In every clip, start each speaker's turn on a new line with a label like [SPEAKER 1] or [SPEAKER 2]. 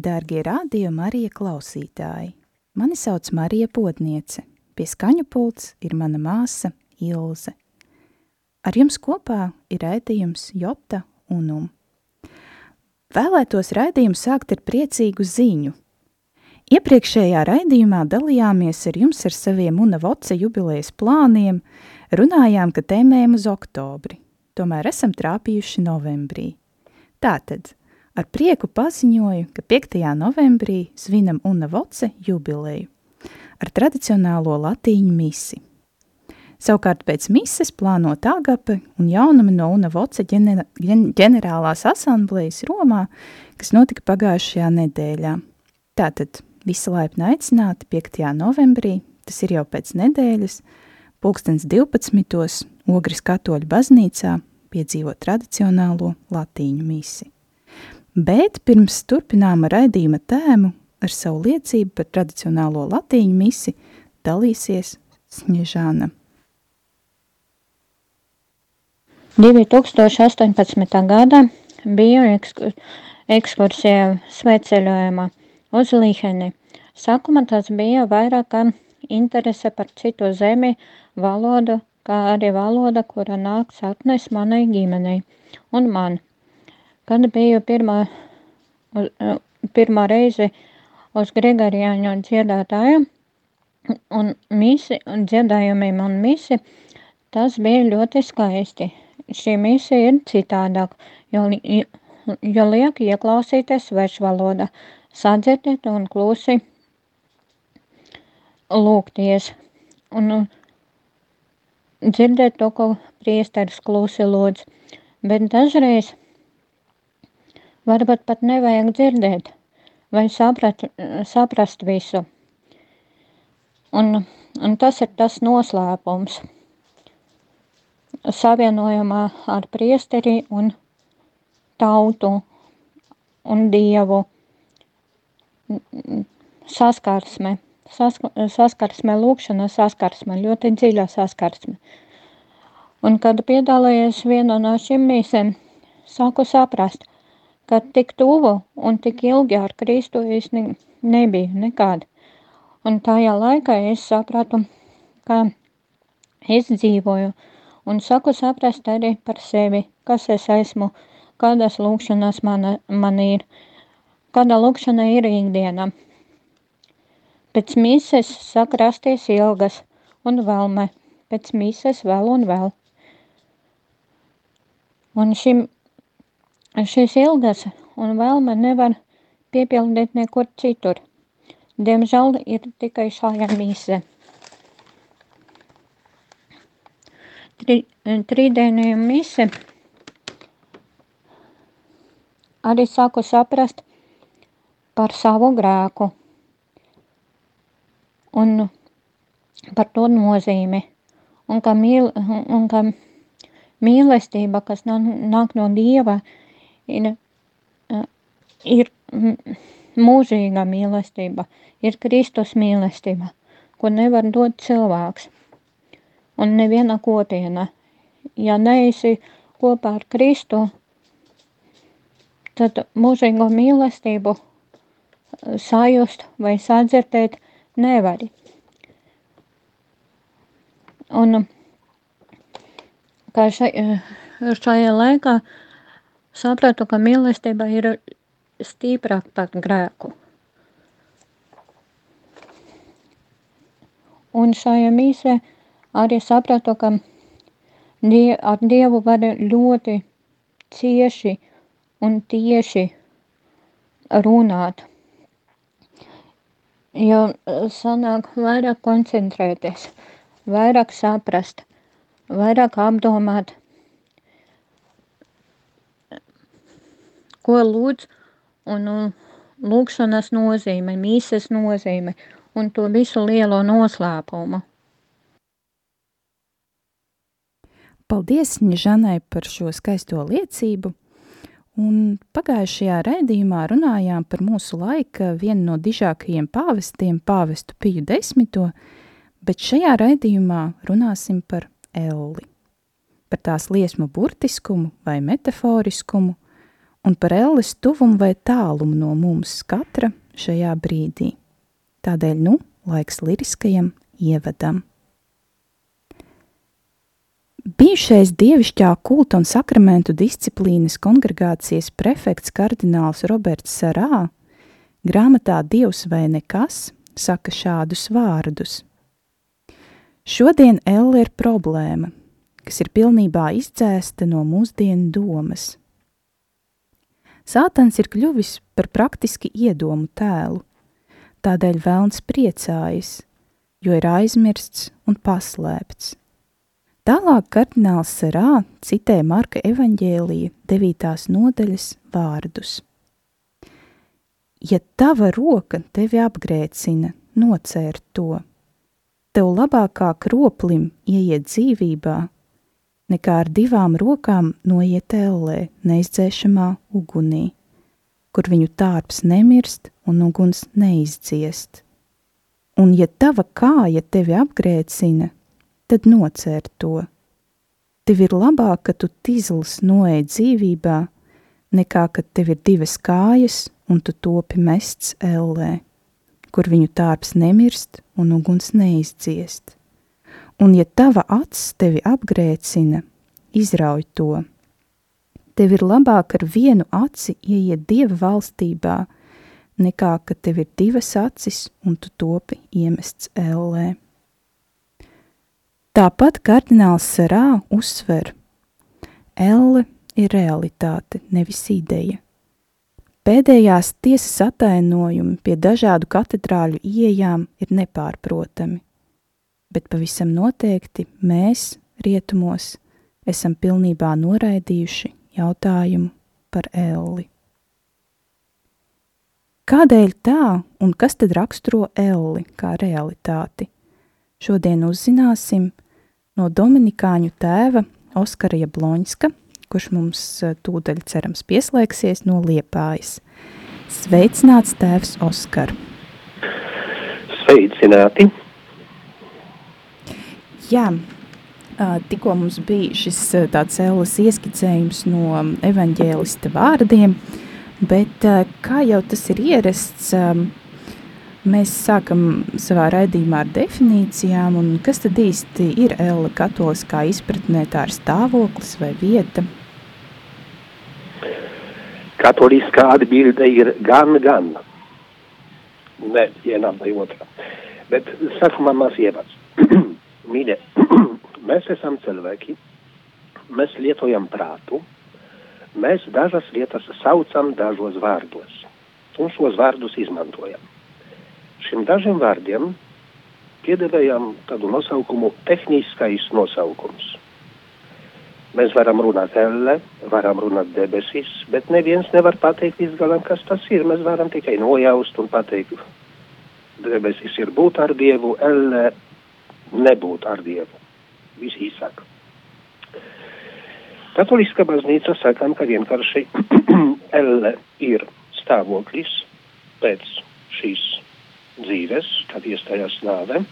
[SPEAKER 1] Sveicināti, dārgie radio Marija klausītāji! Mani sauc Marija Potniece. Pie skaņu pults ir mana māsa Ilze. Ar jums kopā ir raidījums Jota Unum. Vēlētos raidījumu sākt ar priecīgu ziņu. Iepriekšējā raidījumā dalījāmies ar jums ar saviem Una Voce jubilejas plāniem, runājām, ka tēmējam uz oktobri, tomēr esam trāpījuši novembrī. Tātad, Ar prieku paziņoju, ka 5. novembrī svinam Una Voce jubileju ar tradicionālo latīņu misi. Savukārt pēc mises plānot agape un jaunumi no Una Voce ģenera, ģenerālās asamblējas Romā, kas notika pagājušajā nedēļā. Tātad visi laipni aicināti 5. novembrī, tas ir jau pēc nedēļas, pulkstens 12. Ogres katoļu baznīcā piedzīvot tradicionālo latīņu misi. Bet pirms turpinām raidījuma tēmu ar savu liecību par tradicionālo latīņu misi dalīsies Sniežāna.
[SPEAKER 2] 2018. gada biju ekskur, ekskursijā sveceļojumā uz Liheni. Sākumā tas bija vairāk interese par citu zemi, valodu, kā arī valoda, kura nāk saknes manai ģimenei un man. Kad biju pirmā, pirmā reize uz Grigariāņu dziedātāju un misi, un dziedājumiem un misi, tas bija ļoti skaisti. Šī misija ir citādāk, jo, jo liek ieklausīties svešvaloda, sadzirdēt un klusi lūgties. Un dzirdēt to, ko priesteris klusi lūdz. Bet dažreiz Varbūt pat nevajag dzirdēt vai saprat, saprast visu. Un, un tas ir tas noslēpums savienojumā ar priesteri un tautu un dievu saskarsme. Sask saskarsme, lūkšana, saskarsme, ļoti dziļa saskarsme. Un, kad piedalījies vienā no šīm mīsēm, sāku saprast, ka tik tuvu un tik ilgi ar Kristu es ne, nebiju nekāda. Un tajā laikā es sapratu, ka es dzīvoju un saku saprast arī par sevi, kas es esmu, kādas lūkšanas man, man ir, kāda lūkšana ir ikdiena. Pēc mises sāk rasties ilgas un vēlme, pēc mises vēl un vēl. Un šim Šīs ilgas un vēlme nevar piepildīt nekur citur. Diemžēl ir tikai šajā mīse. Tri, trīdienīja mise arī sāku saprast par savu grēku un par to nozīmi. Un ka, mīl, un ka mīlestība, kas nāk no Dieva, ir, ir mūžīga mīlestība, ir Kristus mīlestība, ko nevar dot cilvēks. Un neviena kopiena. Ja neesi kopā ar Kristu, tad mūžīgo mīlestību sajust vai sadzirdēt nevari. Un kā šai, šajā laikā sapratu, ka mīlestība ir stiprāk par grēku. Un šajā mīsē arī sapratu, ka die, ar Dievu var ļoti cieši un tieši runāt. Jo sanāk vairāk koncentrēties, vairāk saprast, vairāk apdomāt, ko lūdz un lūkšanas nozīme, mīsas nozīme un to visu lielo noslēpumu.
[SPEAKER 1] Paldies Žanai par šo skaisto liecību. Un pagājušajā raidījumā runājām par mūsu laika vienu no dižākajiem pāvestiem, pāvestu Piju desmito, bet šajā raidījumā runāsim par elli, par tās liesmu burtiskumu vai metaforiskumu, un par elles tuvumu vai tālumu no mums katra šajā brīdī. Tādēļ nu laiks liriskajam ievadam. Bijušais dievišķā kulta un sakramentu disciplīnas kongregācijas prefekts kardināls Roberts Sarā grāmatā Dievs vai nekas saka šādus vārdus. Šodien Elle ir problēma, kas ir pilnībā izdzēsta no mūsdienu domas. Sātans ir kļuvis par praktiski iedomu tēlu, tādēļ vēlns priecājas, jo ir aizmirsts un paslēpts. Tālāk kardināls Serā citē Marka evaņģēlija 9. nodaļas vārdus. Ja tava roka tevi apgrēcina, nocērt to, tev labāk kā kroplim ieiet dzīvībā, nekā ar divām rokām noiet ellē neizdzēšamā ugunī, kur viņu tārps nemirst un uguns neizdziest. Un ja tava kāja tevi apgrēcina, tad nocēr to. Tev ir labāk, ka tu tīzlis noej dzīvībā, nekā kad tev ir divas kājas un tu topi mests ellē, kur viņu tārps nemirst un uguns neizdziest. Un ja tava acs tevi apgrēcina, izrauj to. Tev ir labāk ar vienu aci ieiet dieva valstībā, nekā ka tev ir divas acis un tu topi iemests ellē. Tāpat kardināls Sarā uzsver, Elle ir realitāte, nevis ideja. Pēdējās tiesas atainojumi pie dažādu katedrāļu ieejām ir nepārprotami, bet pavisam noteikti mēs, rietumos, esam pilnībā noraidījuši jautājumu par elli. Kādēļ tā un kas tad raksturo elli kā realitāti? Šodien uzzināsim no Dominikāņu tēva Oskara Jabloņska, kurš mums eh, tūdaļ cerams pieslēgsies no Liepājas. Sveicināts tēvs Oskar!
[SPEAKER 3] Sveicināti!
[SPEAKER 1] Jā, tikko mums bija šis tāds ēlas ieskicējums no evaņģēlista vārdiem, bet kā jau tas ir ierasts, Mēs sākam savā raidījumā ar definīcijām, un kas tad īsti ir Ella katoliskā izpratnē, tā ir stāvoklis vai vieta?
[SPEAKER 3] Katoliskā atbilde ir gan, gan. Ne vienam vai otram. Bet sākumā maz ievads. Mīļie, mēs esam cilvēki, mēs lietojam prātu, mēs dažas lietas saucam dažos vārdos, un šos vārdus izmantojam šiem dažiem vārdiem piedevējām tādu nosaukumu tehniskais nosaukums. Mēs varam runāt elle, varam runāt debesis, bet neviens nevar pateikt līdz galam, kas tas ir. Mēs varam tikai nojaust un pateikt, debesis ir būt ar Dievu, elle nebūt ar Dievu. Viss īsāk. Katoliskā baznīca sakām, ka vienkārši elle ir stāvoklis pēc šīs dzīves, kad iestājās nāve.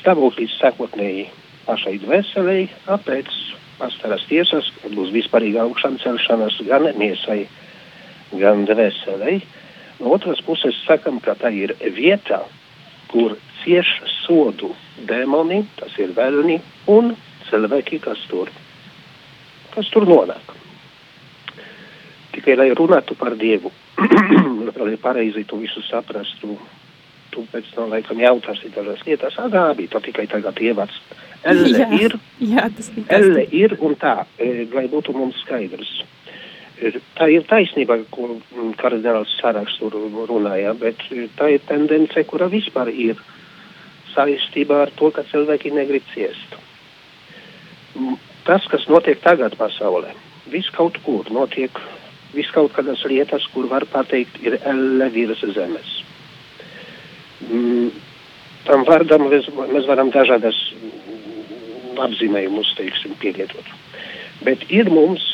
[SPEAKER 3] Stāvoklis sākotnēji pašai dvēselei, apēc pastaras tiesas, kad būs vispārīga augšana celšanas gan miesai, gan dvēselei. No otras puses sakam, ka tā ir vieta, kur cieš sodu. Dēmoni, tas ir vēlni, un cilvēki, kas tur, kas tur nonāk. Tikai lai runātu par Dievu, lai pareizi to visu saprastu, tu pēc tam laikam jautāsi dažas lietas, agā bija to tikai tagad ievads. Elle jā, ir,
[SPEAKER 1] jā, tas
[SPEAKER 3] Elle ir un tā, e, lai būtu mums skaidrs. E, tā ir taisnība, ko kardināls Saraks tur runāja, bet tā ir tendence, kura vispār ir saistībā ar to, ka cilvēki negrib ciest. tas, kas notiek tagad pasaulē, viss kaut kur notiek, viss kaut kādas lietas, kur var pateikt, ir elle virs zemes. Tam vārdam mēs, mēs varam dažādas apzīmējumus, teiksim, pielietot. Bet ir mums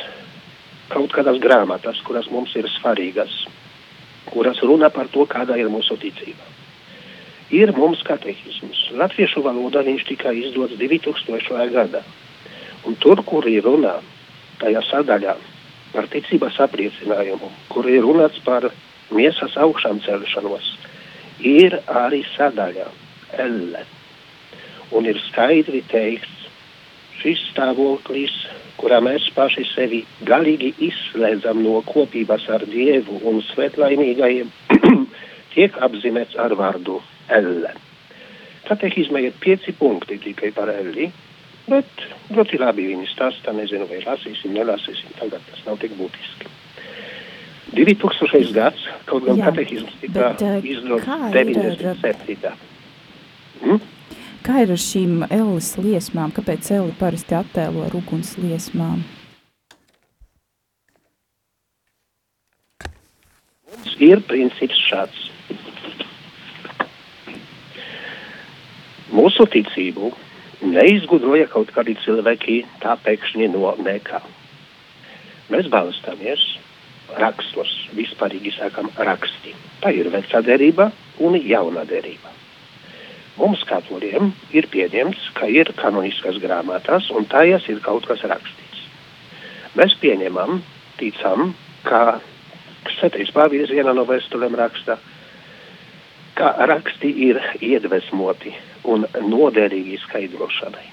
[SPEAKER 3] kaut kādas grāmatas, kuras mums ir svarīgas, kuras runā par to, kāda ir mūsu ticība. Ir mums katehisms. Latviešu valodā viņš tika izdots 2000. gadā. Un tur, kur ir runā, tajā sadaļā par ticības apliecinājumu, kur ir runāts par miesas augšām celšanos, ir arī sadaļa elle. Un ir skaidri teikts, šis stāvoklis, kurā mēs paši sevi galīgi izslēdzam no kopības ar Dievu un svētlaimīgajiem, tiek apzīmēts ar vārdu elle. Katehizmē ir pieci punkti tikai par elli. Bet ļoti labi viņi stāsta, nezinu, vai lasīsim, nelasīsim, tagad tas nav tik būtiski. 2000. gads, kaut gan katehisms tika izdots 97.
[SPEAKER 1] Hmm? Kā ir ar šīm elles liesmām? Kāpēc elli parasti attēlo ar uguns liesmām?
[SPEAKER 3] Mums ir princips šāds. Mūsu ticību neizgudroja kaut kādi cilvēki tā pēkšņi no nekā. Mēs balstāmies rakstos, vispārīgi sakām raksti. Tā ir vecā derība un jaunā derība. Mums katoļiem ir pieņemts, ka ir kanoniskas grāmatas un tajās ir kaut kas rakstīts. Mēs pieņemam, ticam, ka Svētais Pāvils vienā no vēstulēm raksta, ka raksti ir iedvesmoti un noderīgi skaidrošanai.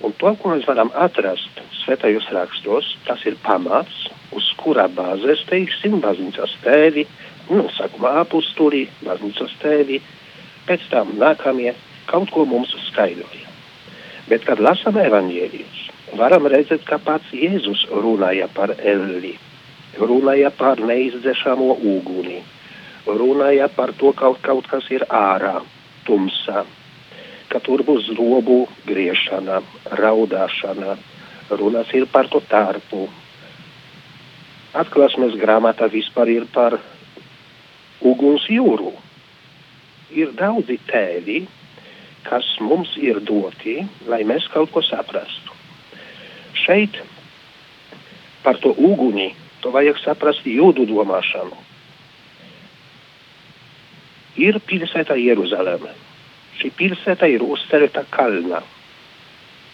[SPEAKER 3] Un to, ko mēs varam atrast svētajos rakstos, tas ir pamats, uz kura bāzes, teiksim, baznīcas tēvi, nu, sākumā apusturi, baznīcas tēvi, pēc tam nākamie kaut ko mums skaidroja. Bet, kad lasām evaņģēlijus, varam redzēt, ka pats Jēzus runāja par elli, runāja par neizdzešamo uguni, runāja par to, ka kaut, kaut kas ir ārā, tumsā, ka tur būs robu griešana, raudāšana, runas ir par to tarpu. Atklāsmes grāmata vispār ir par uguns jūru. Ir daudzi tēvi, kas mums ir doti, lai mēs kaut ko saprastu. Šeit par to uguni to vajag saprast jūdu domāšanu. Ir pilsēta Jeruzaleme Šī pilsēta ir uzcelta kalnā.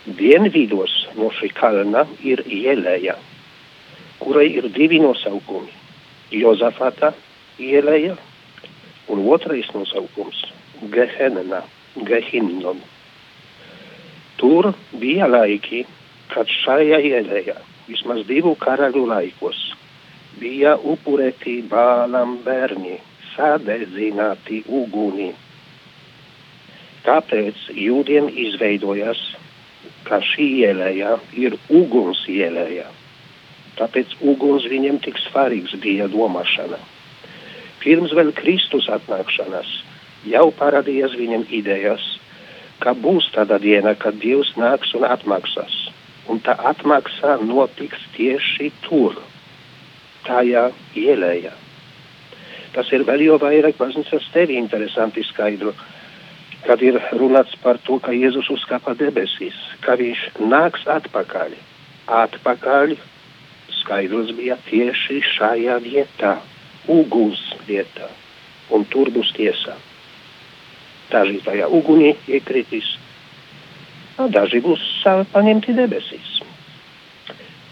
[SPEAKER 3] Dienvidos no šī kalna ir ielēja, kurai ir divi nosaukumi - Jozafata ielēja un otrais nosaukums - Gehenna, Gehinnom. Tur bija laiki, kad šajā ielējā, vismaz divu karaļu laikos, bija upurēti bālam bērni, sadedzināti uguni Tāpēc jūdiem izveidojās, ka šī ielēja ir uguns ielēja. Tāpēc uguns viņiem tik svarīgs bija domāšana. Pirms vēl Kristus atnākšanas jau parādījās viņam idejas, ka būs tāda diena, kad Dievs nāks un atmaksās. Un tā atmaksā notiks tieši tur, tajā ielējā. Tas ir vēl jau vairāk baznīcas tevi interesanti skaidrot kad ir runāts par to, ka Jēzus uzkāpa debesīs, ka viņš nāks atpakaļ. Atpakaļ skaidrs bija tieši šajā vietā, uguns vietā, un tur būs tiesa. Daži tajā ugunī iekritīs, daži būs paņemti debesīs.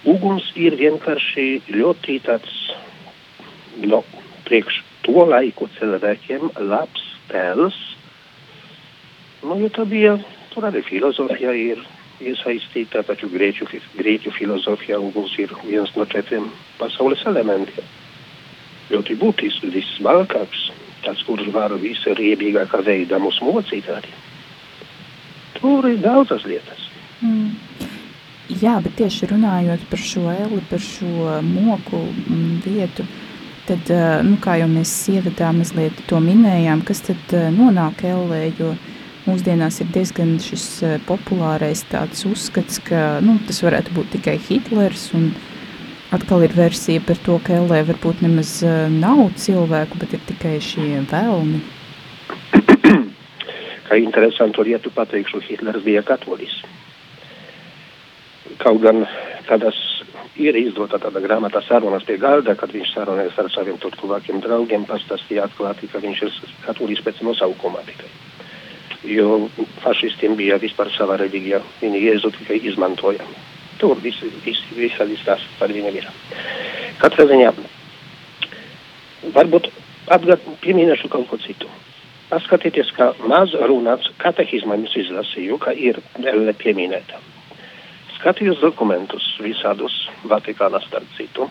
[SPEAKER 3] Uguns ir vienkārši ļoti tāds, no, priekš to laiku cilvēkiem labs tēls, Nu, jo tā bija, tur arī filozofija ir iesaistīta, taču grieķu, grieķu filozofija uguns ir viens no četriem pasaules elementiem. Ļoti būtisks, vissmalkāks, tas, kurš var visriebīgākā veidā mūs mocīt arī. Tur ir daudzas lietas.
[SPEAKER 1] Mm. Jā, bet tieši runājot par šo eli, par šo moku mm, vietu, tad, nu, kā jau mēs ievadā mazliet to minējām, kas tad nonāk ellē, jo uh, mūsdienās ir diezgan šis populārais tāds uzskats, ka nu, tas varētu būt tikai Hitlers atkal ir versija par to, ka LE varbūt nemaz nav cilvēku, bet ir tikai šie vēlmi.
[SPEAKER 3] Kā interesantu lietu pateikšu, Hitlers bija katolis. Kaut gan kādas ir izdota tāda grāmata sarunas pie galda, kad viņš sarunājas ar saviem tuvākiem draugiem, pastāstīja atklāti, ka viņš ir katolis pēc nosaukuma tikai. Jo fašistiem bija vispār sava reliģija, viņi Jēzu tikai izmantoja. Tur viss vis, visādi stāsts par viņu ir. Katrā ziņā varbūt atgad, pieminēšu kaut ko citu. Paskatieties, kā maz runāts katehizmā jums izlasīju, ka ir pieminēta skatījos dokumentus visādus Vatikānā starp citu,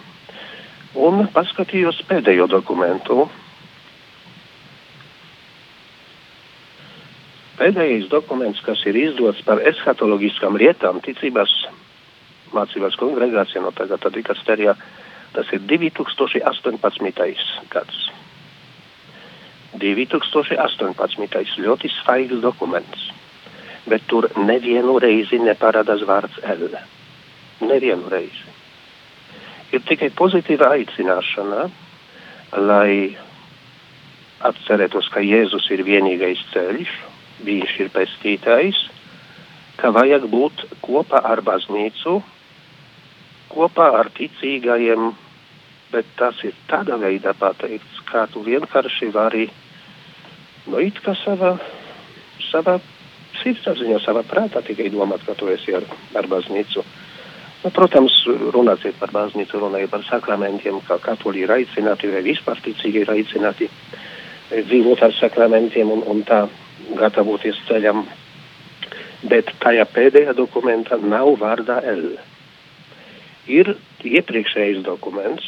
[SPEAKER 3] un paskatījos pēdējo dokumentu. Pēdējais dokuments, kas ir izdots par eskatoloģiskām lietām, ticības mācībās kongregācijā no tagad tad dikasterijā, tas ir 2018. gads. 2018. ļoti svaigs dokuments bet tur nevienu reizi neparādās vārds L. Nevienu reizi. Ir tikai pozitīva aicināšana, lai atcerētos, ka Jēzus ir vienīgais ceļš, viņš ir pestītājs, ka vajag būt kopā ar baznīcu, kopā ar ticīgajiem, bet tas ir tādā veidā pateikts, kā tu vienkārši vari, no it kā savā, savā sirdsapziņā, savā prātā tikai domāt, ka tu esi ar, ar baznīcu. Nu, protams, runāsiet par baznīcu, runājiet par sakramentiem, kā katoļi ir aicināti, vai vispār ticīgi ir aicināti dzīvot ar sakramentiem un, un tā gatavoties ceļam. Bet tajā pēdējā dokumentā nav vārdā L. Ir iepriekšējais dokuments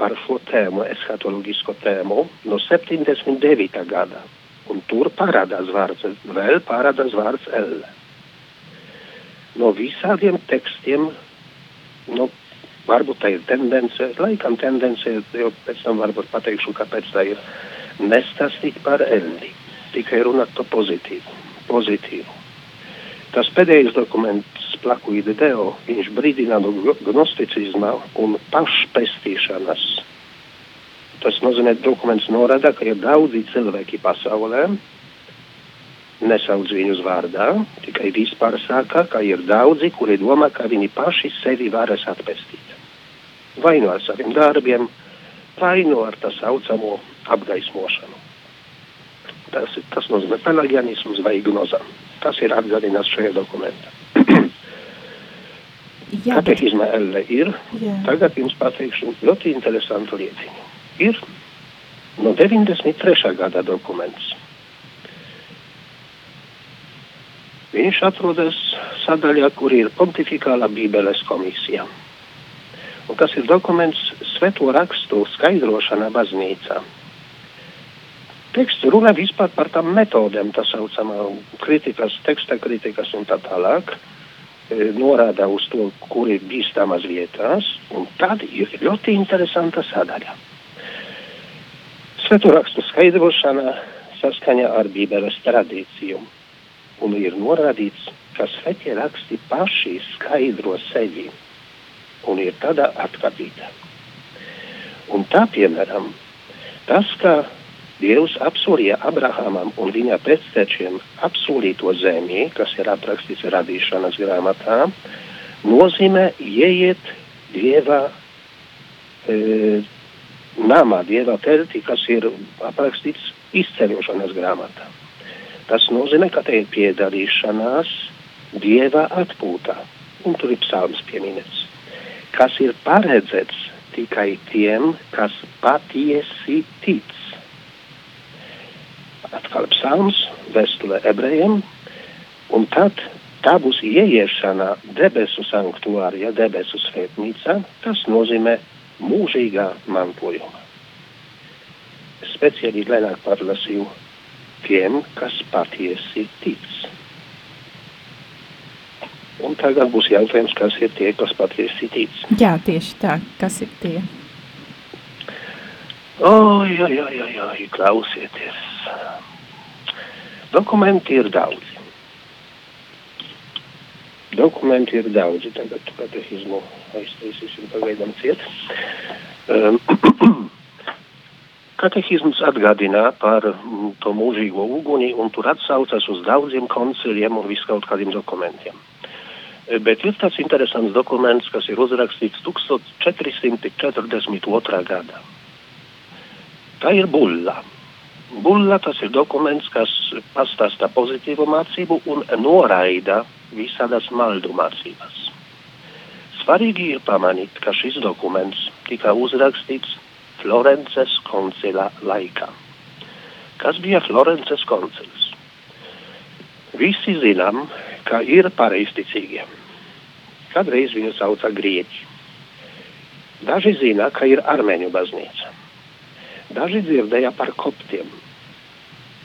[SPEAKER 3] par šo tēmu, eskatoloģisko tēmu no 79. gada un tur parādās vārds, vēl parādās vārds L. No visādiem tekstiem, nu, varbūt tā ir tendence, laikam tendence, jo pēc tam varbūt pateikšu, kāpēc tā ir, nestāstīt par L, tikai runāt par pozitīvu, pozitīvu. Tas pēdējais dokuments plakuīde deo, viņš brīdina no gnosticisma un pašpestīšanas Tas nozīmē, ka dokuments norāda, ka ir daudzi cilvēki pasaulē, nesauc viņus vārdā, tikai vispār saka, ka ir daudzi, kuri domā, ka viņi paši sevi varas atpestīt. Vai nu ar saviem darbiem, vai nu ar tā saucamo apgaismošanu. Tas, tas nozīmē pelagianisms vai ignoza. Tas ir atgādināts šajā dokumentā. Katehizma elle ir. Jā. Tagad jums pateikšu ļoti interesantu lietiņu ir no 93. gada dokuments. Viņš atrodas sadaļā, kur ir pontificāla Bībeles komisija. Un tas ir dokuments Svēto rakstu skaidrošana baznīcā. Teksts runā vispār par tām metodēm, tā saucamā kritikas, teksta kritikas un tā tālāk. E, norāda uz to, kur ir bīstamas vietās, un tad ir ļoti interesanta sadaļa. Svētūrakstu skaidrošana saskaņā ar Bībeles tradīciju. Un ir norādīts, ka svētie raksti paši skaidro sevi un ir tādā atkāpīta. Un tā, piemēram, tas, ka Dievs apsolīja Abrahamam un viņa pēctečiem apsolīto zemi, kas ir aprakstīts radīšanas grāmatā, nozīmē ieiet Dieva e, namā dieva telti, kas ir aprakstīts izceļošanas grāmatā. Tas nozīmē, ka te ir piedalīšanās dieva atpūtā, un tur ir psalms pieminēts, kas ir paredzēts tikai tiem, kas patiesi tic. Atkal psalms, vēstule ebrejiem, un tad tā būs ieiešana debesu sanktuārijā, debesu svētnīcā, tas nozīmē mūžīgā mantojuma. Speciāli lēnāk pārlasīju tiem, kas patiesi tic. Un tagad būs jautājums, kas ir tie, kas patiesi tic.
[SPEAKER 1] Jā, tieši tā, kas ir tie?
[SPEAKER 3] Oi, oi, oi, oi, klausieties. Dokumenti ir daudzi. Dokumenti ir daudzi. Tagad katehizmu aiztaisīsim pagaidām ciet. Um, Katehisms atgādina par mm, to mūžīgo uguni un tur atsaucas uz daudziem konciliem un viskaut kādiem dokumentiem. E, bet ir tāds interesants dokuments, kas ir uzrakstīts 1442. gadā. Tā ir bulla. Bulla tas ir dokuments, kas pastāsta pozitīvu mācību un noraida visādas maldu mācības. Svarīgi ir pamanīt, ka šis dokuments tika uzrakstīts Florences koncila laikā. Kas bija Florences koncils? Visi zinām, ka ir pareizticīgie. Kādreiz viņu sauca grieķi. Daži zina, ka ir armēņu baznīca. Daži dzirdēja par koptiem.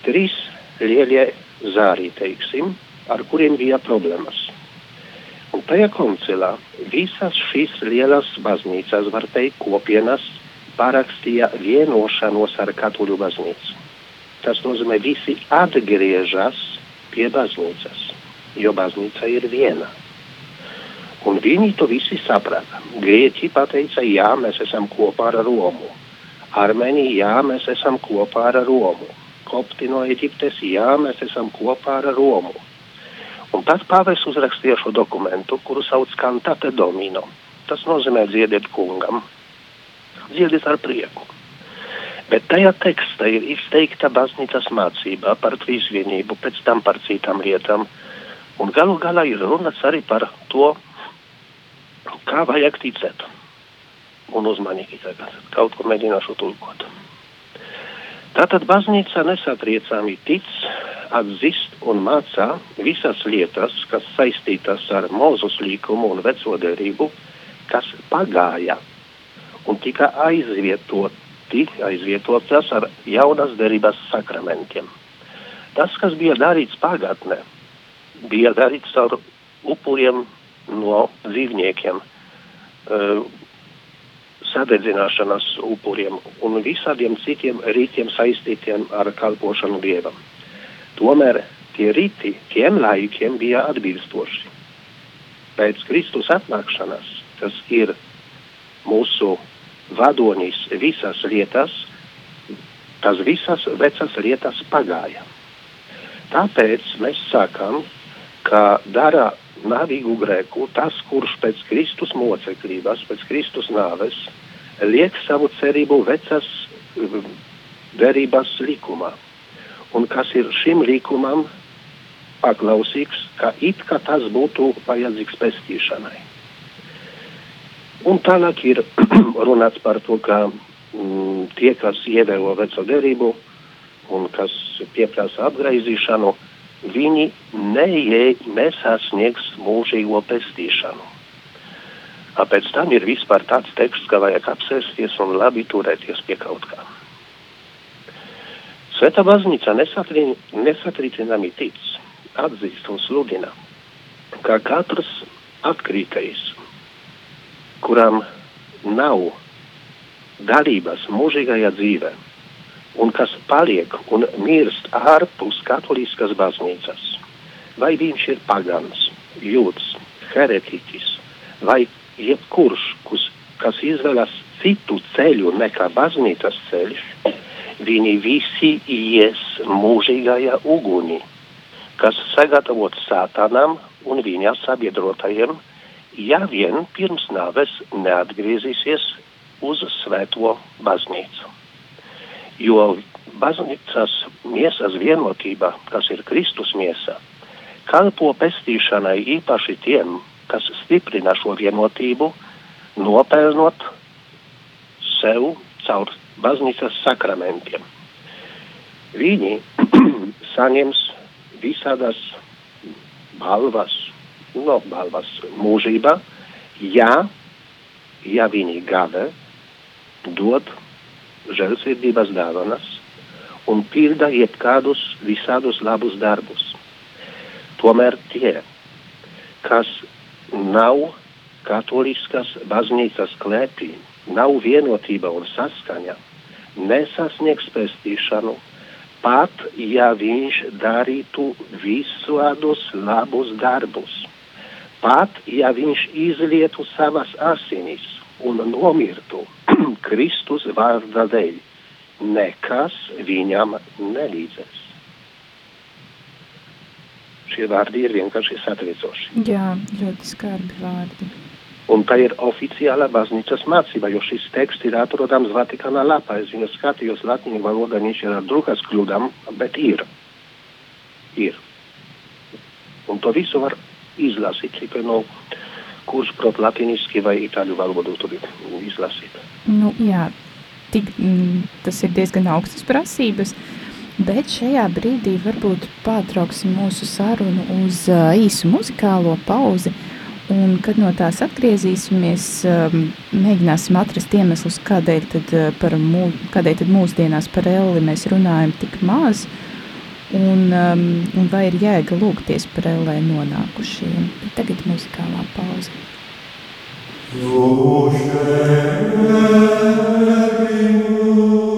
[SPEAKER 3] Trīs lielie zāri, teiksim, ar kuriem bija problēmas. Un tajā koncilā visas šīs lielās baznīcas, var teikt, kopienas parakstīja vienošanos ar katoļu baznīcu. Tas nozīmē, visi atgriežas pie baznīcas, jo baznīca ir viena. Un viņi to visi saprata. Grieķi pateica, jā, mēs esam kopā ar Romu. Armēņi, jā, mēs esam kopā ar Romu. Kopti no Eģiptes, jā, mēs esam kopā ar Romu. Un tad pāvis uzrakstīja šo dokumentu, kuru sauc Cantate Domino. Tas nozīmē dziediet kungam dziediet ar prieku. Bet tajā tekstā ir izteikta baznīcas mācība par trīsvienību, pēc tam par citām lietām. Un galu galā ir runāts arī par to, kā vajag ticēt. Un uzmanīgi tagad kaut ko mēģināšu tulkot. Tātad baznīca nesatriecami tic, atzīst un mācā visas lietas, kas saistītas ar mūzus līkumu un veco derību, kas pagāja un tika aizvietoti, aizvietotas ar jaunas derības sakramentiem. Tas, kas bija darīts pagātnē, bija darīts ar upuriem no dzīvniekiem, sadedzināšanas upuriem un visādiem citiem rītiem saistītiem ar kalpošanu dievam. Tomēr tie rīti tiem laikiem bija atbilstoši. Pēc Kristus atnākšanas, kas ir mūsu vadonis visas lietas, tas visas vecas lietas pagāja. Tāpēc mēs sakām, ka dara navīgu grēku tas, kurš pēc Kristus moceklības, pēc Kristus nāves, liek savu cerību vecas um, derības likumā. Un kas ir šim likumam paklausīgs, ka it kā tas būtu vajadzīgs pestīšanai. Un tālāk ir runāts par to, ka mm, tie, kas ievēro veco derību un kas pieprasa apgaizīšanu, viņi nesasniegs mūžīgo pestīšanu. Pēc tam ir vispār tāds teksts, ka vajag apsēsties un labi turēties pie kaut kā. Sveta baznīca nesatri, nesatricinami tic, atzīst un sludina, ka katrs atkrītais kuram nav dalības mūžīgajā dzīvē, un kas paliek un mirst ārpus katoliskas baznīcas, vai viņš ir pagans, jūds, heretiķis, vai jebkurš, kus, kas izvēlas citu ceļu nekā baznīcas ceļš, viņi visi ies mūžīgajā ugunī, kas sagatavots sātanam un viņa sabiedrotajiem, ja vien pirms nāves neatgriezīsies uz svēto baznīcu. Jo baznīcas miesas vienotība, kas ir Kristus miesa, kalpo pestīšanai īpaši tiem, kas stiprina šo vienotību, nopelnot sev caur baznīcas sakramentiem. Viņi saņems visādas balvas, no balvas mūžībā, ja, ja viņi gada dod žēlsirdības dāvanas un pilda jebkādus visādus labus darbus. Tomēr tie, kas nav katoliskas baznīcas klēpī, nav vienotība un saskaņa, nesasniegs pestīšanu, pat ja viņš darītu visādus labus darbus, pat ja viņš izlietu savas asinis un nomirtu Kristus vārda dēļ, nekas viņam nelīdzēs. Šie vārdi ir vienkārši satriecoši.
[SPEAKER 4] Jā, ļoti skarbi vārdi.
[SPEAKER 3] Un tā ir oficiāla baznīcas mācība, jo šis teksts ir atrodams Vatikāna lapā. Es viņu skatījos latīņu valodā, viņš ir ar drukas kļūdām, bet ir. Ir. Un to visu var izlasīt tikai no kursu prot latiniski vai itāļu valodu tur izlasīt.
[SPEAKER 4] Nu, jā, tik, mm, tas ir diezgan augstas prasības, bet šajā brīdī varbūt pārtrauksim mūsu sarunu uz uh, īsu muzikālo pauzi, Un, kad no tās atgriezīsimies, um, mēģināsim atrast iemeslus, kādēļ tad, uh, par mū, kādēļ tad mūsdienās par elli mēs runājam tik maz, un, um, un vai ir jēga lūgties par ellē nonākušiem. Bet tagad muzikālā pauze. Mēs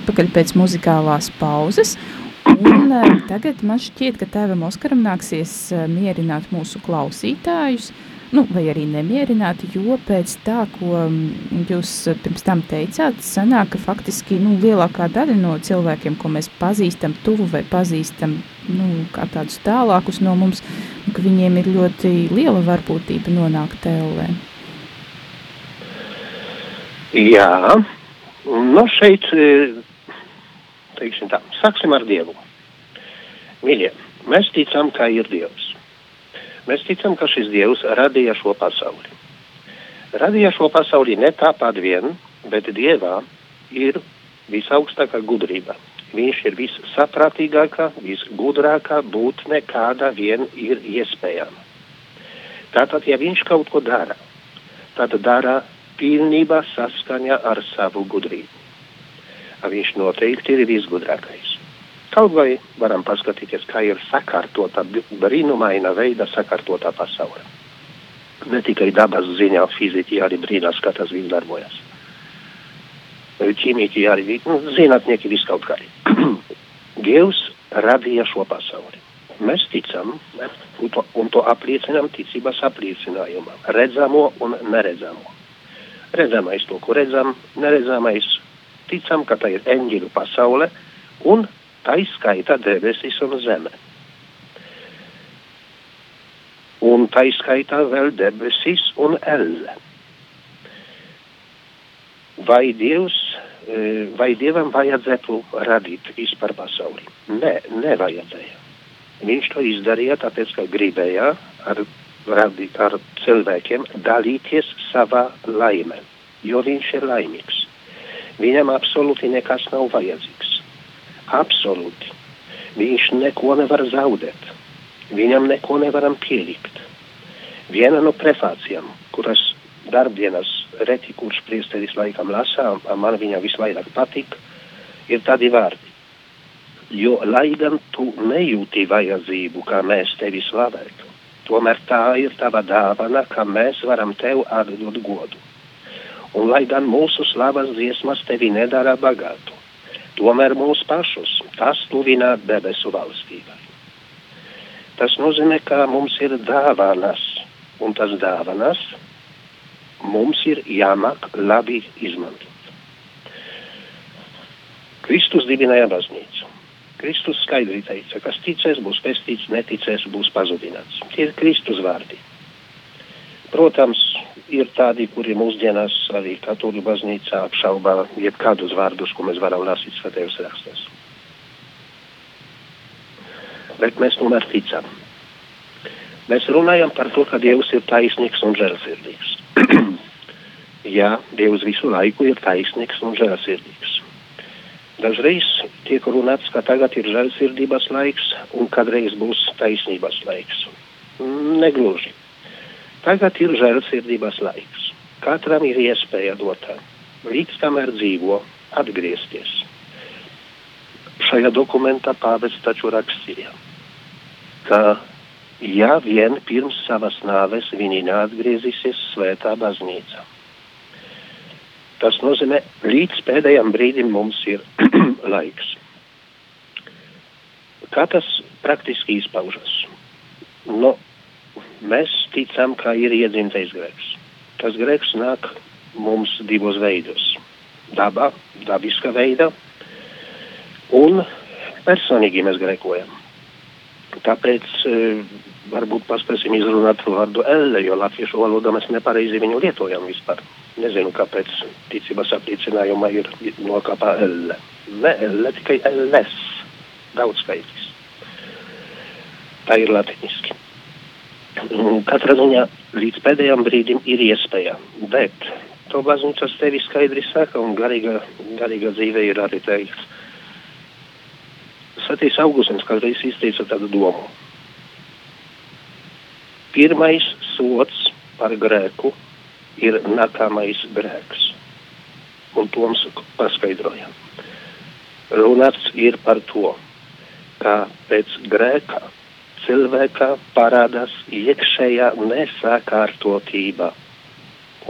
[SPEAKER 4] atpakaļ pēc muzikālās pauzes. Un, uh, tagad man šķiet, ka tēvam Oskaram nāksies uh, mierināt mūsu klausītājus, nu, vai arī nemierināt, jo pēc tā, ko jūs pirms tam teicāt, sanāk, ka faktiski nu, lielākā daļa no cilvēkiem, ko mēs pazīstam tuvu vai pazīstam nu, kā tādus tālākus no mums, nu, ka viņiem ir ļoti liela varbūtība nonākt tēlē.
[SPEAKER 3] Jā, Nu, šeit, teiksim tā, sāksim ar Dievu. Mīļie, mēs ticam, ka ir Dievs. Mēs ticam, ka šis Dievs radīja šo pasauli. Radīja šo pasauli ne tāpat vien, bet Dievā ir visaugstākā gudrība. Viņš ir vissaprātīgākā, visgudrākā būtne, kāda vien ir iespējama. Tātad, ja viņš kaut ko dara, tad dara pilnībā saskaņā ar savu gudrību. Viņš noteikti ir visgudrākais. Kaut vai varam paskatīties, kā ir sakārtota, brīnumaina veida sakārtota pasaule. Ne tikai dabas ziņā, fiziski arī brīnās, kā tas viss darbojas. Ķīmīgi arī nu, zinātnieki viskaut kā. Dievs radīja šo pasauli. Mēs ticam un to, un to apliecinām ticības apliecinājumā. Redzamo un neredzamo. Redzamais to, ko redzam, neredzamais ticam, ka tā ir eņģeļu pasaule un tā izskaita debesis un zeme. Un tā izskaitā vēl debesis un elle. Vai, Dievs, e, vai Dievam vajadzētu radīt vispār pasauli? Nē, nevajadzēja. Viņš to izdarīja tāpēc, ka gribēja ar, radīt, ar cilvēkiem dalīties savā laimē, jo viņš ir laimīgs. Viņam absolūti nekas nav vajadzīgs. Absolūti. Viņš neko nevar zaudēt. Viņam neko nevaram pielikt. Viena no prefācijām, kuras darbdienas reti kurš priesteris laikam lasa, man viņa visvairāk patīk, ir tādi vārdi. Jo, lai gan tu nejūti vajadzību, kā mēs tevi slavētu, tomēr tā ir tava dāvana, ka mēs varam tev atdot godu. Un lai gan mūsu slavas dziesmas tevi nedara bagātu, tomēr mūsu pašus tas tuvina debesu valstībai. Tas nozīmē, ka mums ir dāvanas, un tas dāvanas mums ir jāmāk labi izmantot. Kristus dibināja baznīcu. Kristus skaidri teica, kas ticēs, būs pestīts, neticēs, būs pazudināts. Tie ir Kristus vārdi. Protams, ir tādi, kuri mūsdienās arī katoļu baznīcā apšaubā jebkādus vārdus, ko mēs varam lasīt svētajos rakstos. Bet mēs tomēr ticam. Mēs runājam par to, ka Dievs ir taisnīgs un žēlsirdīgs. Jā, Dievs visu laiku ir taisnīgs un žēlsirdīgs. Dažreiz tiek runāts, ka tagad ir žēlsirdības laiks un kādreiz būs taisnības laiks. Negluži. Tagad ir žēlsirdības laiks. Katram ir iespēja dotā, līdz kamēr dzīvo, atgriezties. Šajā dokumentā pāvests taču rakstīja, ka ja vien pirms savas nāves viņi neatgriezīsies svētā baznīcā. Tas nozīmē, līdz pēdējam brīdim mums ir laiks. Kā tas praktiski izpaužas? Nu, mēs ticam, ka ir iedzimtais grēks. Tas grēks nāk mums divos veidos - dabā, dabiska veidā, un personīgi mēs grēkojam. Tāpēc e, varbūt paspēsim izrunāt vārdu elle, jo latviešu valodā mēs nepareizi viņu lietojam vispār. Nezinu, kāpēc ticības apliecinājumā ir nokāpā elle. Ne elle, tikai elles, daudzskaitis. Tā ir latiniski. Katrā ziņā līdz pēdējām brīdim ir iespēja, bet to baznīcas tevi skaidri saka, un garīga, garīga dzīve ir arī teikts. Satīs Augustins kādreiz izteica tādu domu. Pirmais sots par grēku ir nākamais grēks. Un to mums paskaidroja. Runāts ir par to, ka pēc grēka cilvēkā parādās iekšējā nesakārtotība.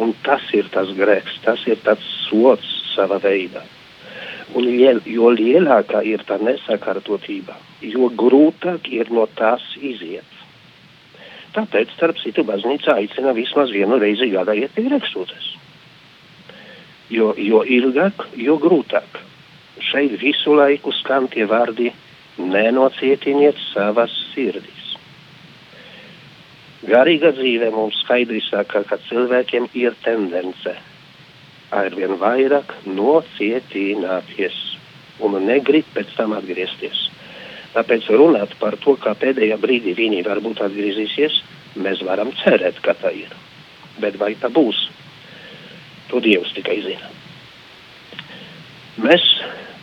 [SPEAKER 3] Un tas ir tas grēks, tas ir tāds sots sava veidā. Un jo lielākā ir tā nesakārtotība, jo grūtāk ir no tās iziet. Tāpēc, starp citu, baznīca aicina vismaz vienu reizi gadā iet pie grēksūdzes. Jo, jo ilgāk, jo grūtāk. Šeit visu laiku skan tie vārdi nenocietiniet savas sirdis. Garīga dzīve mums skaidri saka, ka cilvēkiem ir tendence arvien vairāk nocietināties un negrib pēc tam atgriezties. Tāpēc runāt par to, ka pēdējā brīdī viņi varbūt atgriezīsies, mēs varam cerēt, ka tā ir. Bet vai tā būs? To Dievs tikai zina. Mēs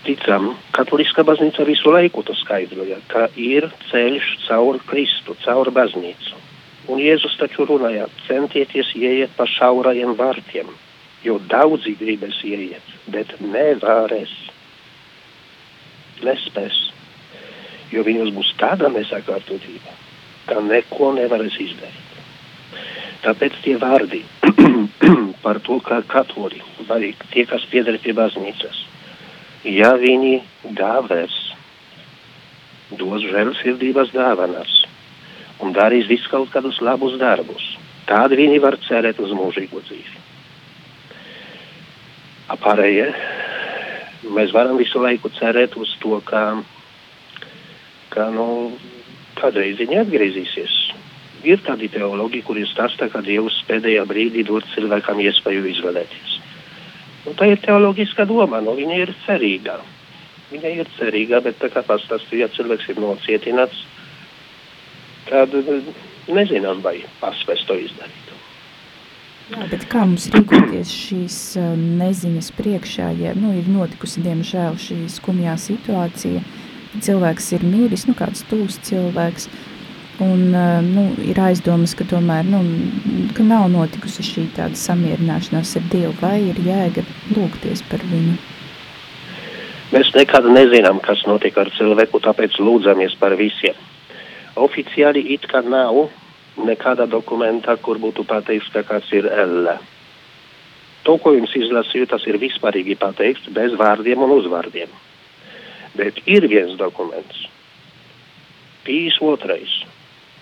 [SPEAKER 3] ticam, katoliskā baznīca visu laiku to skaidroja, ka ir ceļš caur Kristu, caur baznīcu. Un Jēzus taču runāja, centieties ieiet pa šaurajiem vārtiem, jo daudzi gribēs ieiet, bet nevarēs. Nespēs, jo viņus būs tāda nesakārtotība, ka neko nevarēs izdarīt. Tāpēc tie vārdi par to, kā katoļi, vai tie, kas pieder pie baznīcas, ja viņi dāvēs, dos žēlsirdības dāvanas un darīs visu kaut kādus labus darbus, tad viņi var cerēt uz mūžīgo dzīvi. Apārējie, mēs varam visu laiku cerēt uz to, ka, ka nu, kādreiz viņi atgriezīsies. Ir tādi teologi, kuri stāsta, ka Dievs pēdējā brīdī dod cilvēkam iespēju izvēlēties. Un tā ir teoloģiska doma, nu, viņa ir cerīga. Viņa ir cerīga, bet tā kā pastāstīja, ja cilvēks ir nocietināts, tad eh, nezinām, vai paspēs to izdarīt.
[SPEAKER 1] Jā, bet kā mums rīkoties šīs uh, neziņas priekšā, ja nu, ir notikusi, diemžēl, šī skumjā situācija, cilvēks ir miris, nu kāds tūs cilvēks, uh, Un, eh, nu, ir aizdomas, ka tomēr nu, ka nav notikusi šī tāda samierināšanās ar Dievu, vai ir jēga lūgties par viņu.
[SPEAKER 3] Mēs nekad nezinām, kas notika ar cilvēku, tāpēc lūdzamies par visiem. Oficiāli it kā nav nekāda dokumenta, kur būtu pateikts, ka kāds ir L. To, ko jums izlasīju, tas ir vispārīgi pateikts, bez vārdiem un uzvārdiem. Bet ir viens dokuments. Pīs otrais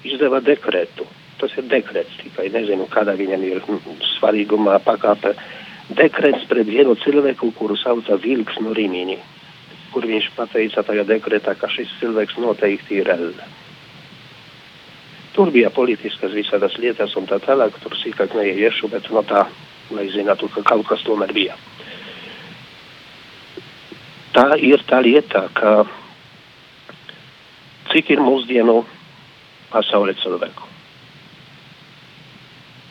[SPEAKER 3] izdeva dekretu. Tas ir dekrets tikai. Nezinu, kāda viņam ir svarīgumā pakāpe. Dekrets pret vienu cilvēku, kuru sauca Vilks no Rīmīņa, kur viņš pateica tajā dekretā, ka šis cilvēks noteikti ir L. Tur bija politiskas visādas lietas un tā tālāk, tur sīkāk neiešu, bet no tā, lai zinātu, ka kaut kas tomēr bija. Tā ir tā lieta, ka cik ir mūsdienu pasaules cilvēku.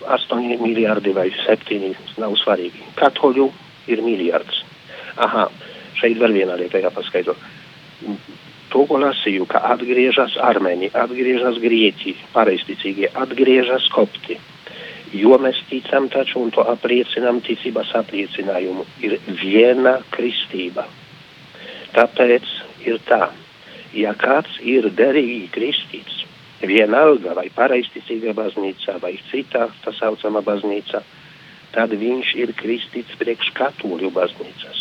[SPEAKER 3] 8 miljardi vai 7 nav svarīgi. Katoļu ir miljards. Aha, šeit vēl viena lieta jāpaskaidro. To, ko lasīju, ka atgriežas armēņi, atgriežas grieķi, pareizticīgie, atgriežas kopti. Jo mēs ticam taču un to apliecinām ticības apliecinājumu. Ir viena kristība. Tāpēc ir tā, ja kāds ir derīgi kristīts, vienalga vai pareizticīga baznīca vai cita tā saucama baznīca, tad viņš ir kristīts priekš katoļu baznīcas.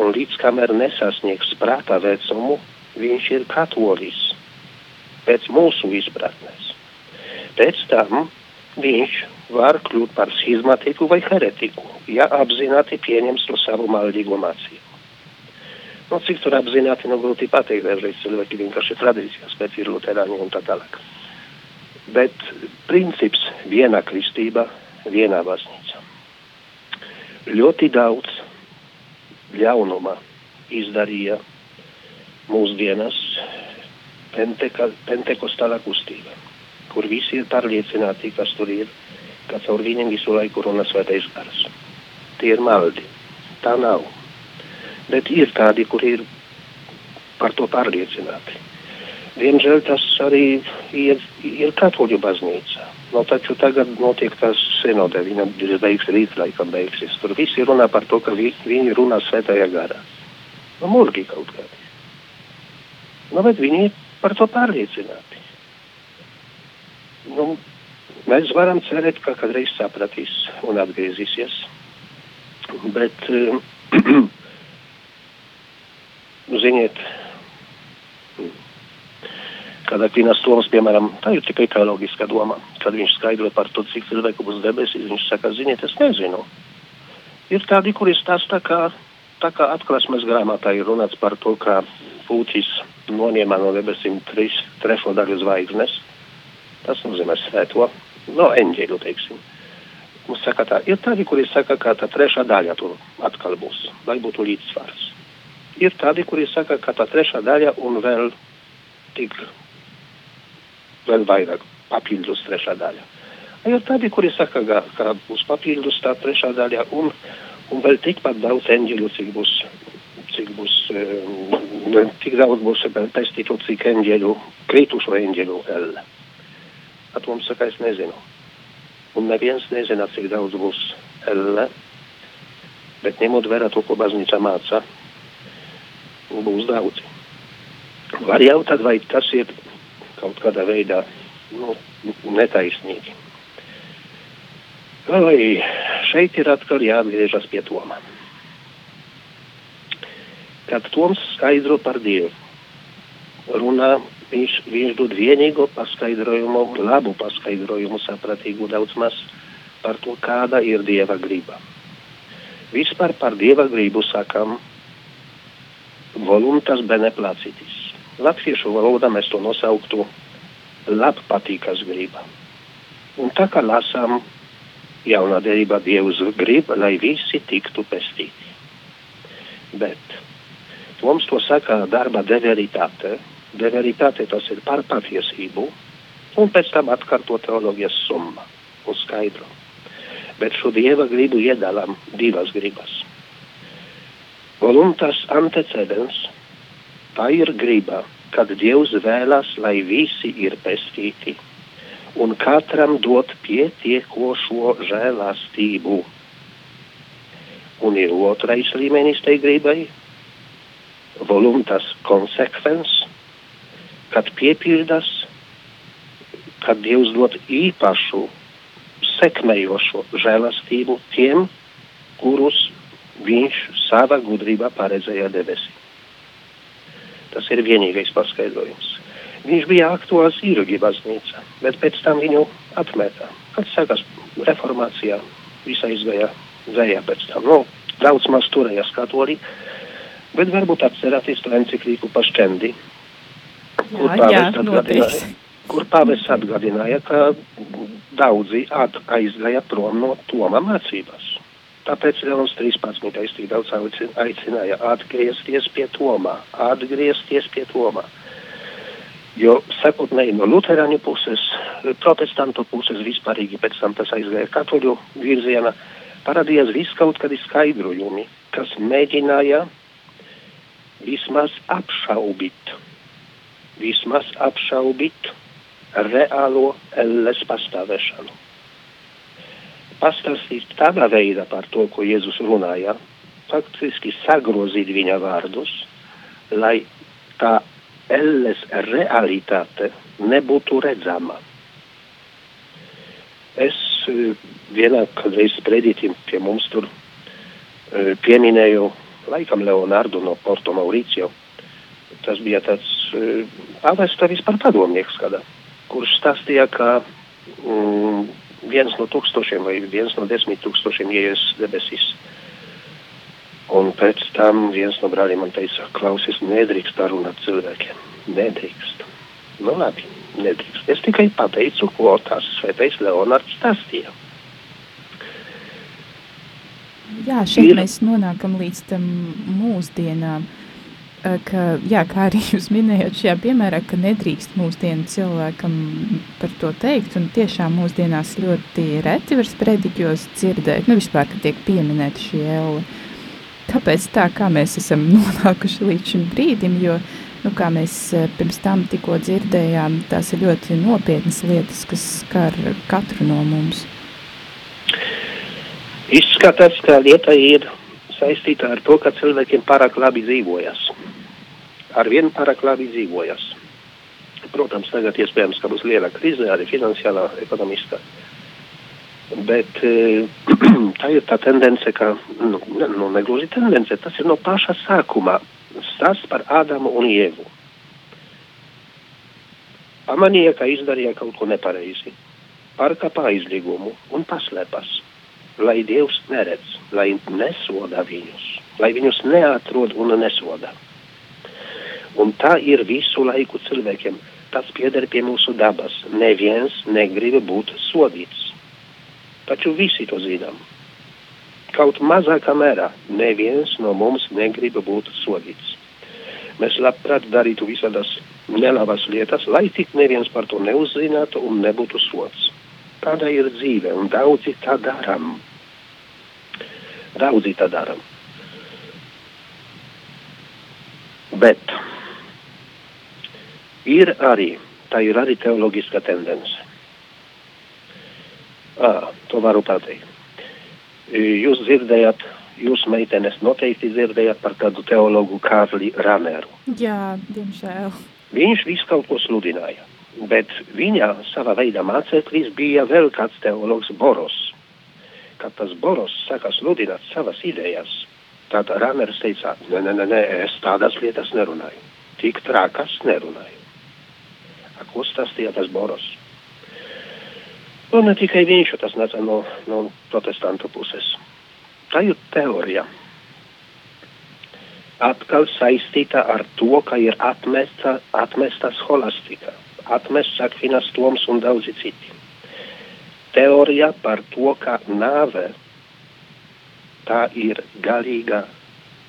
[SPEAKER 3] Un līdz kamēr nesasniegs prāta vecumu, viņš ir katolis pēc mūsu izpratnes. Pēc tam viņš var kļūt par schizmatiku vai heretiku, ja apzināti pieņems to savu maldīgo mācību. Nu, cik tur apzināti, nu, grūti pateikt, dažreiz cilvēki vienkārši tradīcijas, bet ir luterāņi un tā tālāk. Bet princips viena kristība, vienā baznīca. Ļoti daudz ļaunuma izdarīja mūsdienas penteka, pentekostāla kustība, kur visi ir pārliecināti, kas tur ir, ka caur viņiem visu laiku runā svētais gars. Tie ir maldi. Tā nav bet ir tādi, kuri ir par to pārliecināti. Diemžēl tas arī ir, ir katoļu baznīca. No, taču tagad notiek tas senodē, viņa beigs rīt, laikam beigsies. Tur visi runā par to, ka vi, viņi runā svētajā garā. Nu, murgi kaut kādi. Nu, bet viņi par to pārliecināti. Nu, mēs varam cerēt, ka kādreiz sapratīs un atgriezīsies. Bet ziniet, kādā Kvinas Toms, piemēram, tā ir tikai teoloģiska doma, kad viņš skaidro par to, cik cilvēku būs debesīs, viņš saka, ziniet, es nezinu. Ir tādi, kuri stāsta, ka tā kā atklāsmes grāmatā ir runāts par to, ka pūķis noņēma no debesīm trīs trešo daļu zvaigznes, tas nozīmē svēto, no eņģeļu, teiksim. Mums saka tā, ir tādi, kuri saka, ka tā trešā daļa tur atkal būs, lai būtu līdzsvars ir tādi, kuri saka, ka tā trešā daļa un vēl tik vēl vairāk papildus trešā daļa. Ir tādi, kuri saka, ka, ka būs papildus tā trešā daļa un, un vēl tikpat daudz eņģeļu, cik būs cik būs, um, tik daudz būs pestītu, cik eņģeļu, kritušo eņģeļu elle. Atoms saka, es nezinu. Un neviens nezina, cik daudz būs elle, bet ņemot vērā to, ko baznīca māca, būs daudzi. Var jautāt, vai tas ir kaut kādā veidā nu, netaisnīgi. Vai šeit ir atkal jāatgriežas pie Toma. Kad Toms skaidro par Dievu, runā, viņš, viņš dod vienīgo paskaidrojumu, labu paskaidrojumu, sapratīgu daudz maz par to, kāda ir Dieva griba. Vispār par Dieva gribu sakam voluntas beneplacitis. Latviešu valodā mēs to nosauktu labpatīkas griba. Un tā kā lasām jaunā derībā Dievs grib, lai visi tiktu pestīti. Bet mums to saka darba deveritāte. Deveritāte tas ir par patiesību, un pēc tam atkārto teoloģijas summa un skaidro. Bet šo Dieva gribu iedalām divas gribas. Voluntas antecedens, tā ir griba, kad Dievs vēlas, lai visi ir pestīti un katram dot pietiekošo žēlastību. Un ir otrais līmenis tai gribai - voluntas konsekvens, kad piepildas, kad Dievs dod īpašu sekmējošo žēlastību tiem, kurus viņš savā gudrībā paredzēja debesī. Tas ir vienīgais paskaidrojums. Viņš bija aktuāls īrgi baznīca, bet pēc tam viņu atmetā. Kad sākās reformācijā, visa izgāja dzējā pēc tam. Nu, daudz maz turējās katoļi, bet varbūt atcerēties to enciklīku pašķendi, kur pāvests atgādināja, kur pāvests atgādināja, ka daudzi at aizgāja prom no Toma mācībās. Tāpēc Leons 13. tik daudz aicināja atgriezties pie Tomā, atgriezties pie Tomā. Jo sekotnēji no Lutāņu puses, protestantu puses vispārīgi pēc tam tas aizgāja katoļu virzienā, parādījās viss kaut kādi skaidrojumi, kas mēģināja vismaz apšaubīt, vismaz apšaubīt reālo elles pastāvēšanu pastāstīt tādā veidā par to, ko Jēzus runāja, faktiski sagrozīt viņa vārdus, lai tā elles realitāte nebūtu redzama. Es e, vienā kādreiz predītim pie mums tur e, pieminēju laikam Leonardu no Porto Mauricio. Tas bija tāds e, pavesta vispār padomnieks kādā, kurš stāstīja, ka mm, viens no tūkstošiem vai viens no desmit tūkstošiem ieies debesīs. Un pēc tam viens no brāļiem man teica, klausies, nedrīkst tā runāt cilvēkiem. Nedrīkst. Nu labi, nedrīkst. Es tikai pateicu, ko tās svētais Leonards stāstīja.
[SPEAKER 1] Jā, šeit Ir... mēs nonākam līdz tam mūsdienām. Uh, ka, jā, kā arī jūs minējāt šajā piemērā, ka nedrīkst mūsdienu cilvēkam par to teikt, un tiešām mūsdienās ļoti reti var sprediķos dzirdēt, nu vispār, ka tiek pieminēta šī elle. Kāpēc tā, kā mēs esam nonākuši līdz šim brīdim, jo, nu, kā mēs eh, pirms tam tikko dzirdējām, tās ir ļoti nopietnas lietas, kas skar katru no mums.
[SPEAKER 3] Izskatās, ka lieta ir saistīta ar to, ka cilvēkiem pārāk labi dzīvojas ar vienu pārāk labi dzīvojas. Protams, tagad iespējams, ka būs liela krīze, arī finansiālā, ekonomiskā. Bet tā ir tā tendence, ka, nu, nu negluži tendence, tas ir no paša sākuma stāsts par Ādamu un Ievu. Pamanīja, ka izdarīja kaut ko nepareizi, pārkāpa aizliegumu un paslēpas, lai Dievs neredz, lai nesoda viņus, lai viņus neatrod un nesoda. Un tā ir visu laiku cilvēkiem. Tas pieder pie mūsu dabas. Neviens negrib būt sodīts. Taču visi to zinām. Kaut mazākā mērā neviens no mums negrib būt sodīts. Mēs labprāt darītu visādas nelabas lietas, lai tik neviens par to neuzzinātu un nebūtu sots. Tāda ir dzīve, un daudzi tā darām. Daudzi tā darām. Bet ir arī, tā ir arī teoloģiska tendence. À, to varu pateikt. Jūs dzirdējāt, jūs meitenes noteikti dzirdējāt par tādu teologu Kārli Raneru.
[SPEAKER 1] Jā, diemžēl.
[SPEAKER 3] Viņš visu kaut ko sludināja, bet viņa savā veidā māceklis bija vēl kāds teologs Boros. Kad tas Boros saka sludināt savas idejas, tad Raners teica, nē, nē, nē, es tādas lietas nerunāju. Tik trakas nerunāju. A, ko stāstīja tas Boros? Un ne tikai viņš, tas nāca no, no protestantu puses. Tā ir teorija. Atkal saistīta ar to, ka ir atmesta, atmesta scholastika, atmests Akvinas Toms un daudzi citi. Teorija par to, ka nāve tā ir galīga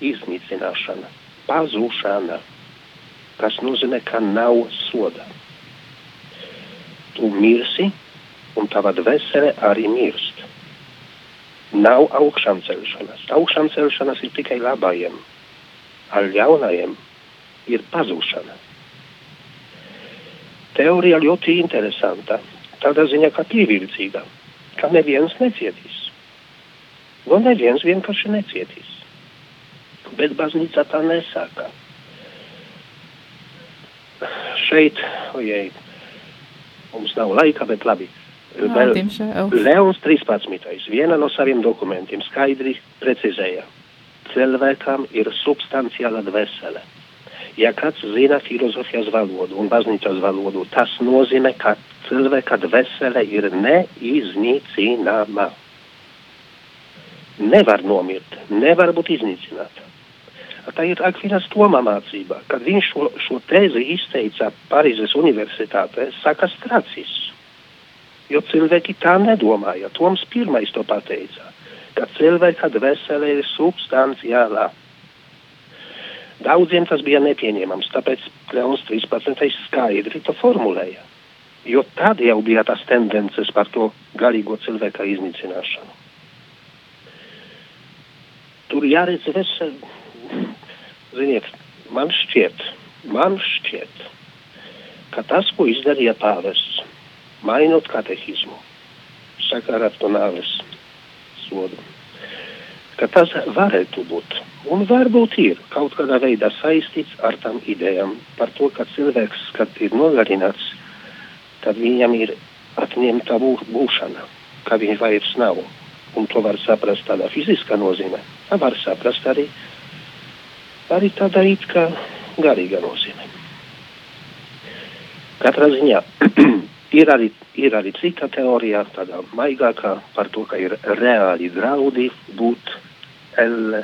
[SPEAKER 3] iznīcināšana, pazūšana, kas nozīmē, ka nav soda. Tu mirsi, un tava dvēsele arī mirst. Nav augšām celšanas. Augšām celšanas ir tikai labajiem, ar ļaunajiem ir pazūšana. Teorija ļoti interesanta, tādā ziņā, ka pievilcīga, ka neviens necietīs. Nu, neviens vienkārši necietīs. Bet baznīca tā nesaka. Šeit, ojej, mums nav laika, bet labi.
[SPEAKER 1] Jā, diemžēl.
[SPEAKER 3] Leons 13. viena no saviem dokumentiem skaidri precizēja. Cilvēkam ir substanciāla dvēsele. Ja kāds zina filozofijas valodu un baznīcas valodu, tas nozīmē, ka cilvēka dvēsele ir neiznīcināma. Nevar nomirt, nevar būt iznīcināta. Tā ir Akvinas Toma mācība. Kad viņš šo, šo tēzi izteica Parīzes universitātē, saka Stracis jo cilvēki tā nedomāja. Toms pirmais to pateica, ka cilvēka dvēsele ir substanciālā. Daudziem tas bija nepieņemams, tāpēc Leons 13. skaidri to formulēja. Jo tad jau bija tas tendences par to garīgo cilvēka iznīcināšanu. Tur jāredz veseli, ziniet, man šķiet, man šķiet, ka tas, ko izdarīja pāvests, mainot katehismu sakarā ar to nāves sodu. Ka tas varētu būt, un varbūt ir kaut kādā veidā saistīts ar tām idejām par to, ka cilvēks, kad ir nogalināts, tad viņam ir atņemta bū, būšana, ka viņš vairs nav. Un to var saprast tādā fiziskā nozīmē. Tā var saprast arī, arī tādā it kā garīgā nozīmē. Katrā ziņā Ir arī, ir arī cita teorija, tāda maigākā, par to, ka ir reāli draudi būt elle.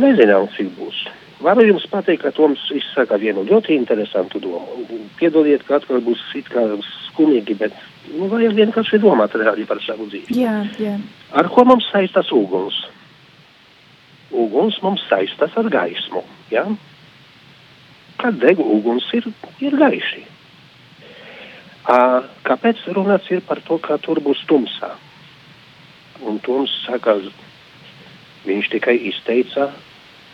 [SPEAKER 3] Nezinām, cik būs. Varu jums pateikt, ka Toms izsaka vienu ļoti interesantu domu. Piedodiet, ka atkal būs it kā skumīgi, bet nu, vajag vienkārši domāt reāli par savu dzīvi.
[SPEAKER 1] Jā, jā.
[SPEAKER 3] Ar ko mums saistas uguns? Uguns mums saistas ar gaismu. Ja? Kad deg uguns ir, ir gaiši. Kāpēc runāts ir par to, ka tur būs tumsā? Un Toms saka, viņš tikai izteica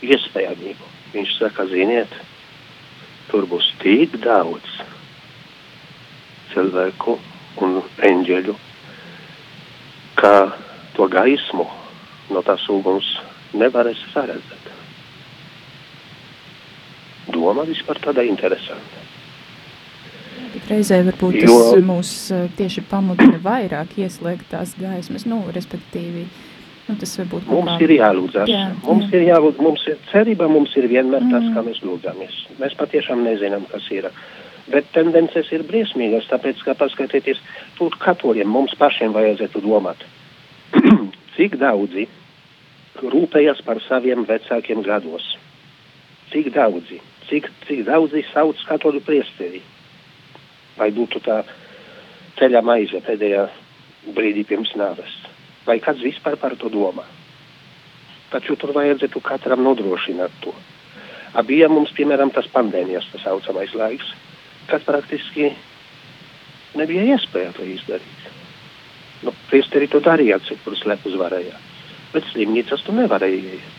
[SPEAKER 3] iespējamību. Viņš saka, ziniet, tur būs tik daudz cilvēku un eņģeļu, ka to gaismu no tās uguns nevarēs saredzēt. Doma vispār tāda interesanta.
[SPEAKER 1] Reizē varbūt jo, tas mūs tieši pamudina vairāk ieslēgt tās gaismas, nu, respektīvi, nu, tas varbūt
[SPEAKER 3] Mums kā... ir jālūdzas, jā, mums jā. ir jālūdz, mums ir cerība, mums ir vienmēr tas, mm. kā mēs lūdzamies. Mēs patiešām nezinām, kas ir. Bet tendences ir briesmīgas, tāpēc, ka paskatieties, tur katoļiem mums pašiem vajadzētu domāt, cik daudzi rūpējas par saviem vecākiem gados. Cik daudzi, cik, cik daudzi sauc katoļu priesteri vai būtu tā ceļa maize pēdējā brīdī pirms nāves. Vai kāds vispār par to domā? Taču tur vajadzētu katram nodrošināt to. Bija mums, piemēram, tas pandēmijas tā saucamais laiks, kad praktiski nebija iespēja to izdarīt. Nu, priesteri to darīja, cik tur slepus varēja, bet slimnīcas tu nevarēja iet.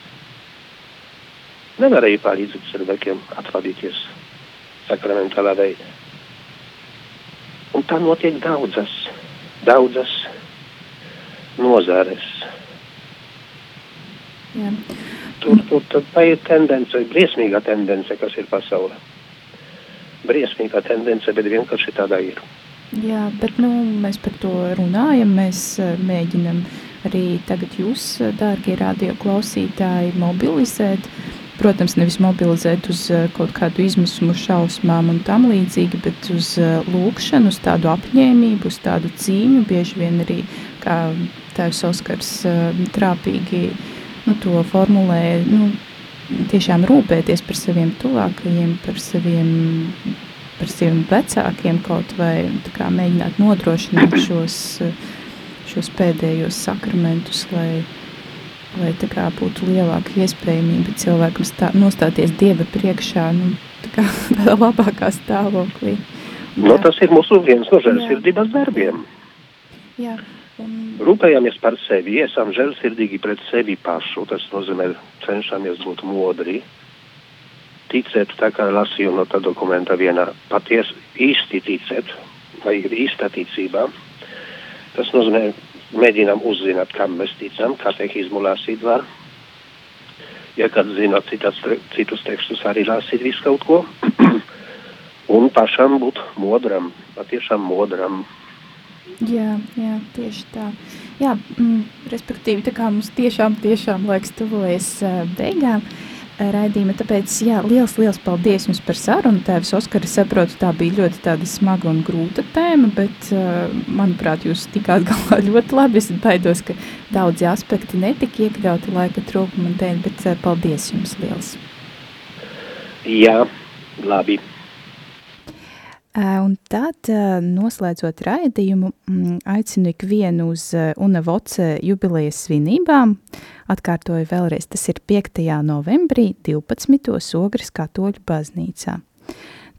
[SPEAKER 3] nevarēja palīdzēt cilvēkiem atvadīties sakramentālā veidā. Un tā notiek daudzas, daudzas nozares.
[SPEAKER 1] Jā.
[SPEAKER 3] Tur, tur, tur tā ir tendence, briesmīga tendence, kas ir pasaulē. Briesmīga tendence, bet vienkārši tādā ir.
[SPEAKER 1] Jā, bet nu, mēs par to runājam, mēs mēģinam arī tagad jūs, eh, dārgie radio klausītāji, mobilizēt. Protams, nevis mobilizēt uz eh, kaut kādu izmisumu šausmām un tam līdzīgi, bet uz lūkšanu, uz tādu apņēmību, uz tādu cīņu, bieži vien arī, kā tēvs Oskars trāpīgi nu, to formulē, nu, tiešām rūpēties par saviem tuvākajiem, par saviem, par saviem vecākiem kaut vai kā, mēģināt nodrošināt šos, šos pēdējos sakramentus, lai, lai kā, būtu lielāka iespējamība cilvēkam stā, nostāties Dieva priekšā nu, kā, tādā labākā stāvoklī.
[SPEAKER 3] Nu, tas ir mūsu viens no žēlsirdības darbiem.
[SPEAKER 1] Jā.
[SPEAKER 3] Un... Rūpējamies par sevi, esam žēlsirdīgi pret sevi pašu. Tas nozīmē, cenšamies būt modri. Ticēt, tā kā lasīju no tā dokumenta vienā, patiesi īsti ticēt, vai ir īsta ticība. Tas nozīmē, mēģinām uzzināt, kam mēs ticam, katehizmu lasīt var. Ja kāds zina citas, citus tekstus, arī lasīt visu kaut ko. Un pašam būt modram, patiešām modram.
[SPEAKER 1] Jā, jā, tieši tā. Jā, mm, respektīvi, tā kā mums tiešām, tiešām laiks tuvojas uh, beigām raidījuma, tāpēc, jā, liels, liels paldies jums par sarunu. Tēvs Oskari, saprotu, tā bija ļoti tāda smaga un grūta tēma, bet, manuprāt, jūs tikāt galā ļoti labi. Es baidos, ka daudzi aspekti netika iekļauti laika trūkuma dēļ, bet paldies jums liels.
[SPEAKER 3] Jā, labi.
[SPEAKER 1] Un tad, noslēdzot raidījumu, mm, aicinu ikvienu uz UNAVOCE jubilejas svinībām. Atkārtoju vēlreiz, tas ir 5. novembrī 12. Ogres katoļu baznīcā.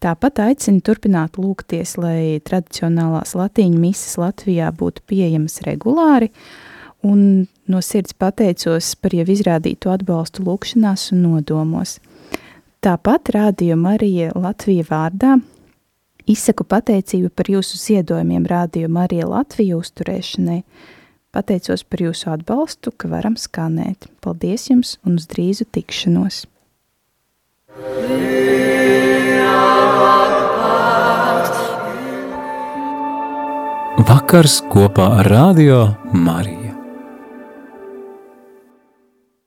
[SPEAKER 1] Tāpat aicinu turpināt lūgties, lai tradicionālās latīņu mises Latvijā būtu pieejamas regulāri, un no sirds pateicos par jau izrādīto atbalstu lūkšanās un nodomos. Tāpat rādījumu arī Latvija vārdā Izsaku pateicību par jūsu ziedojumiem Rādio Marija Latviju uzturēšanai. Pateicos par jūsu atbalstu, ka varam skanēt. Paldies jums un uz drīzu tikšanos!
[SPEAKER 5] Vakars kopā ar Radio Mariju.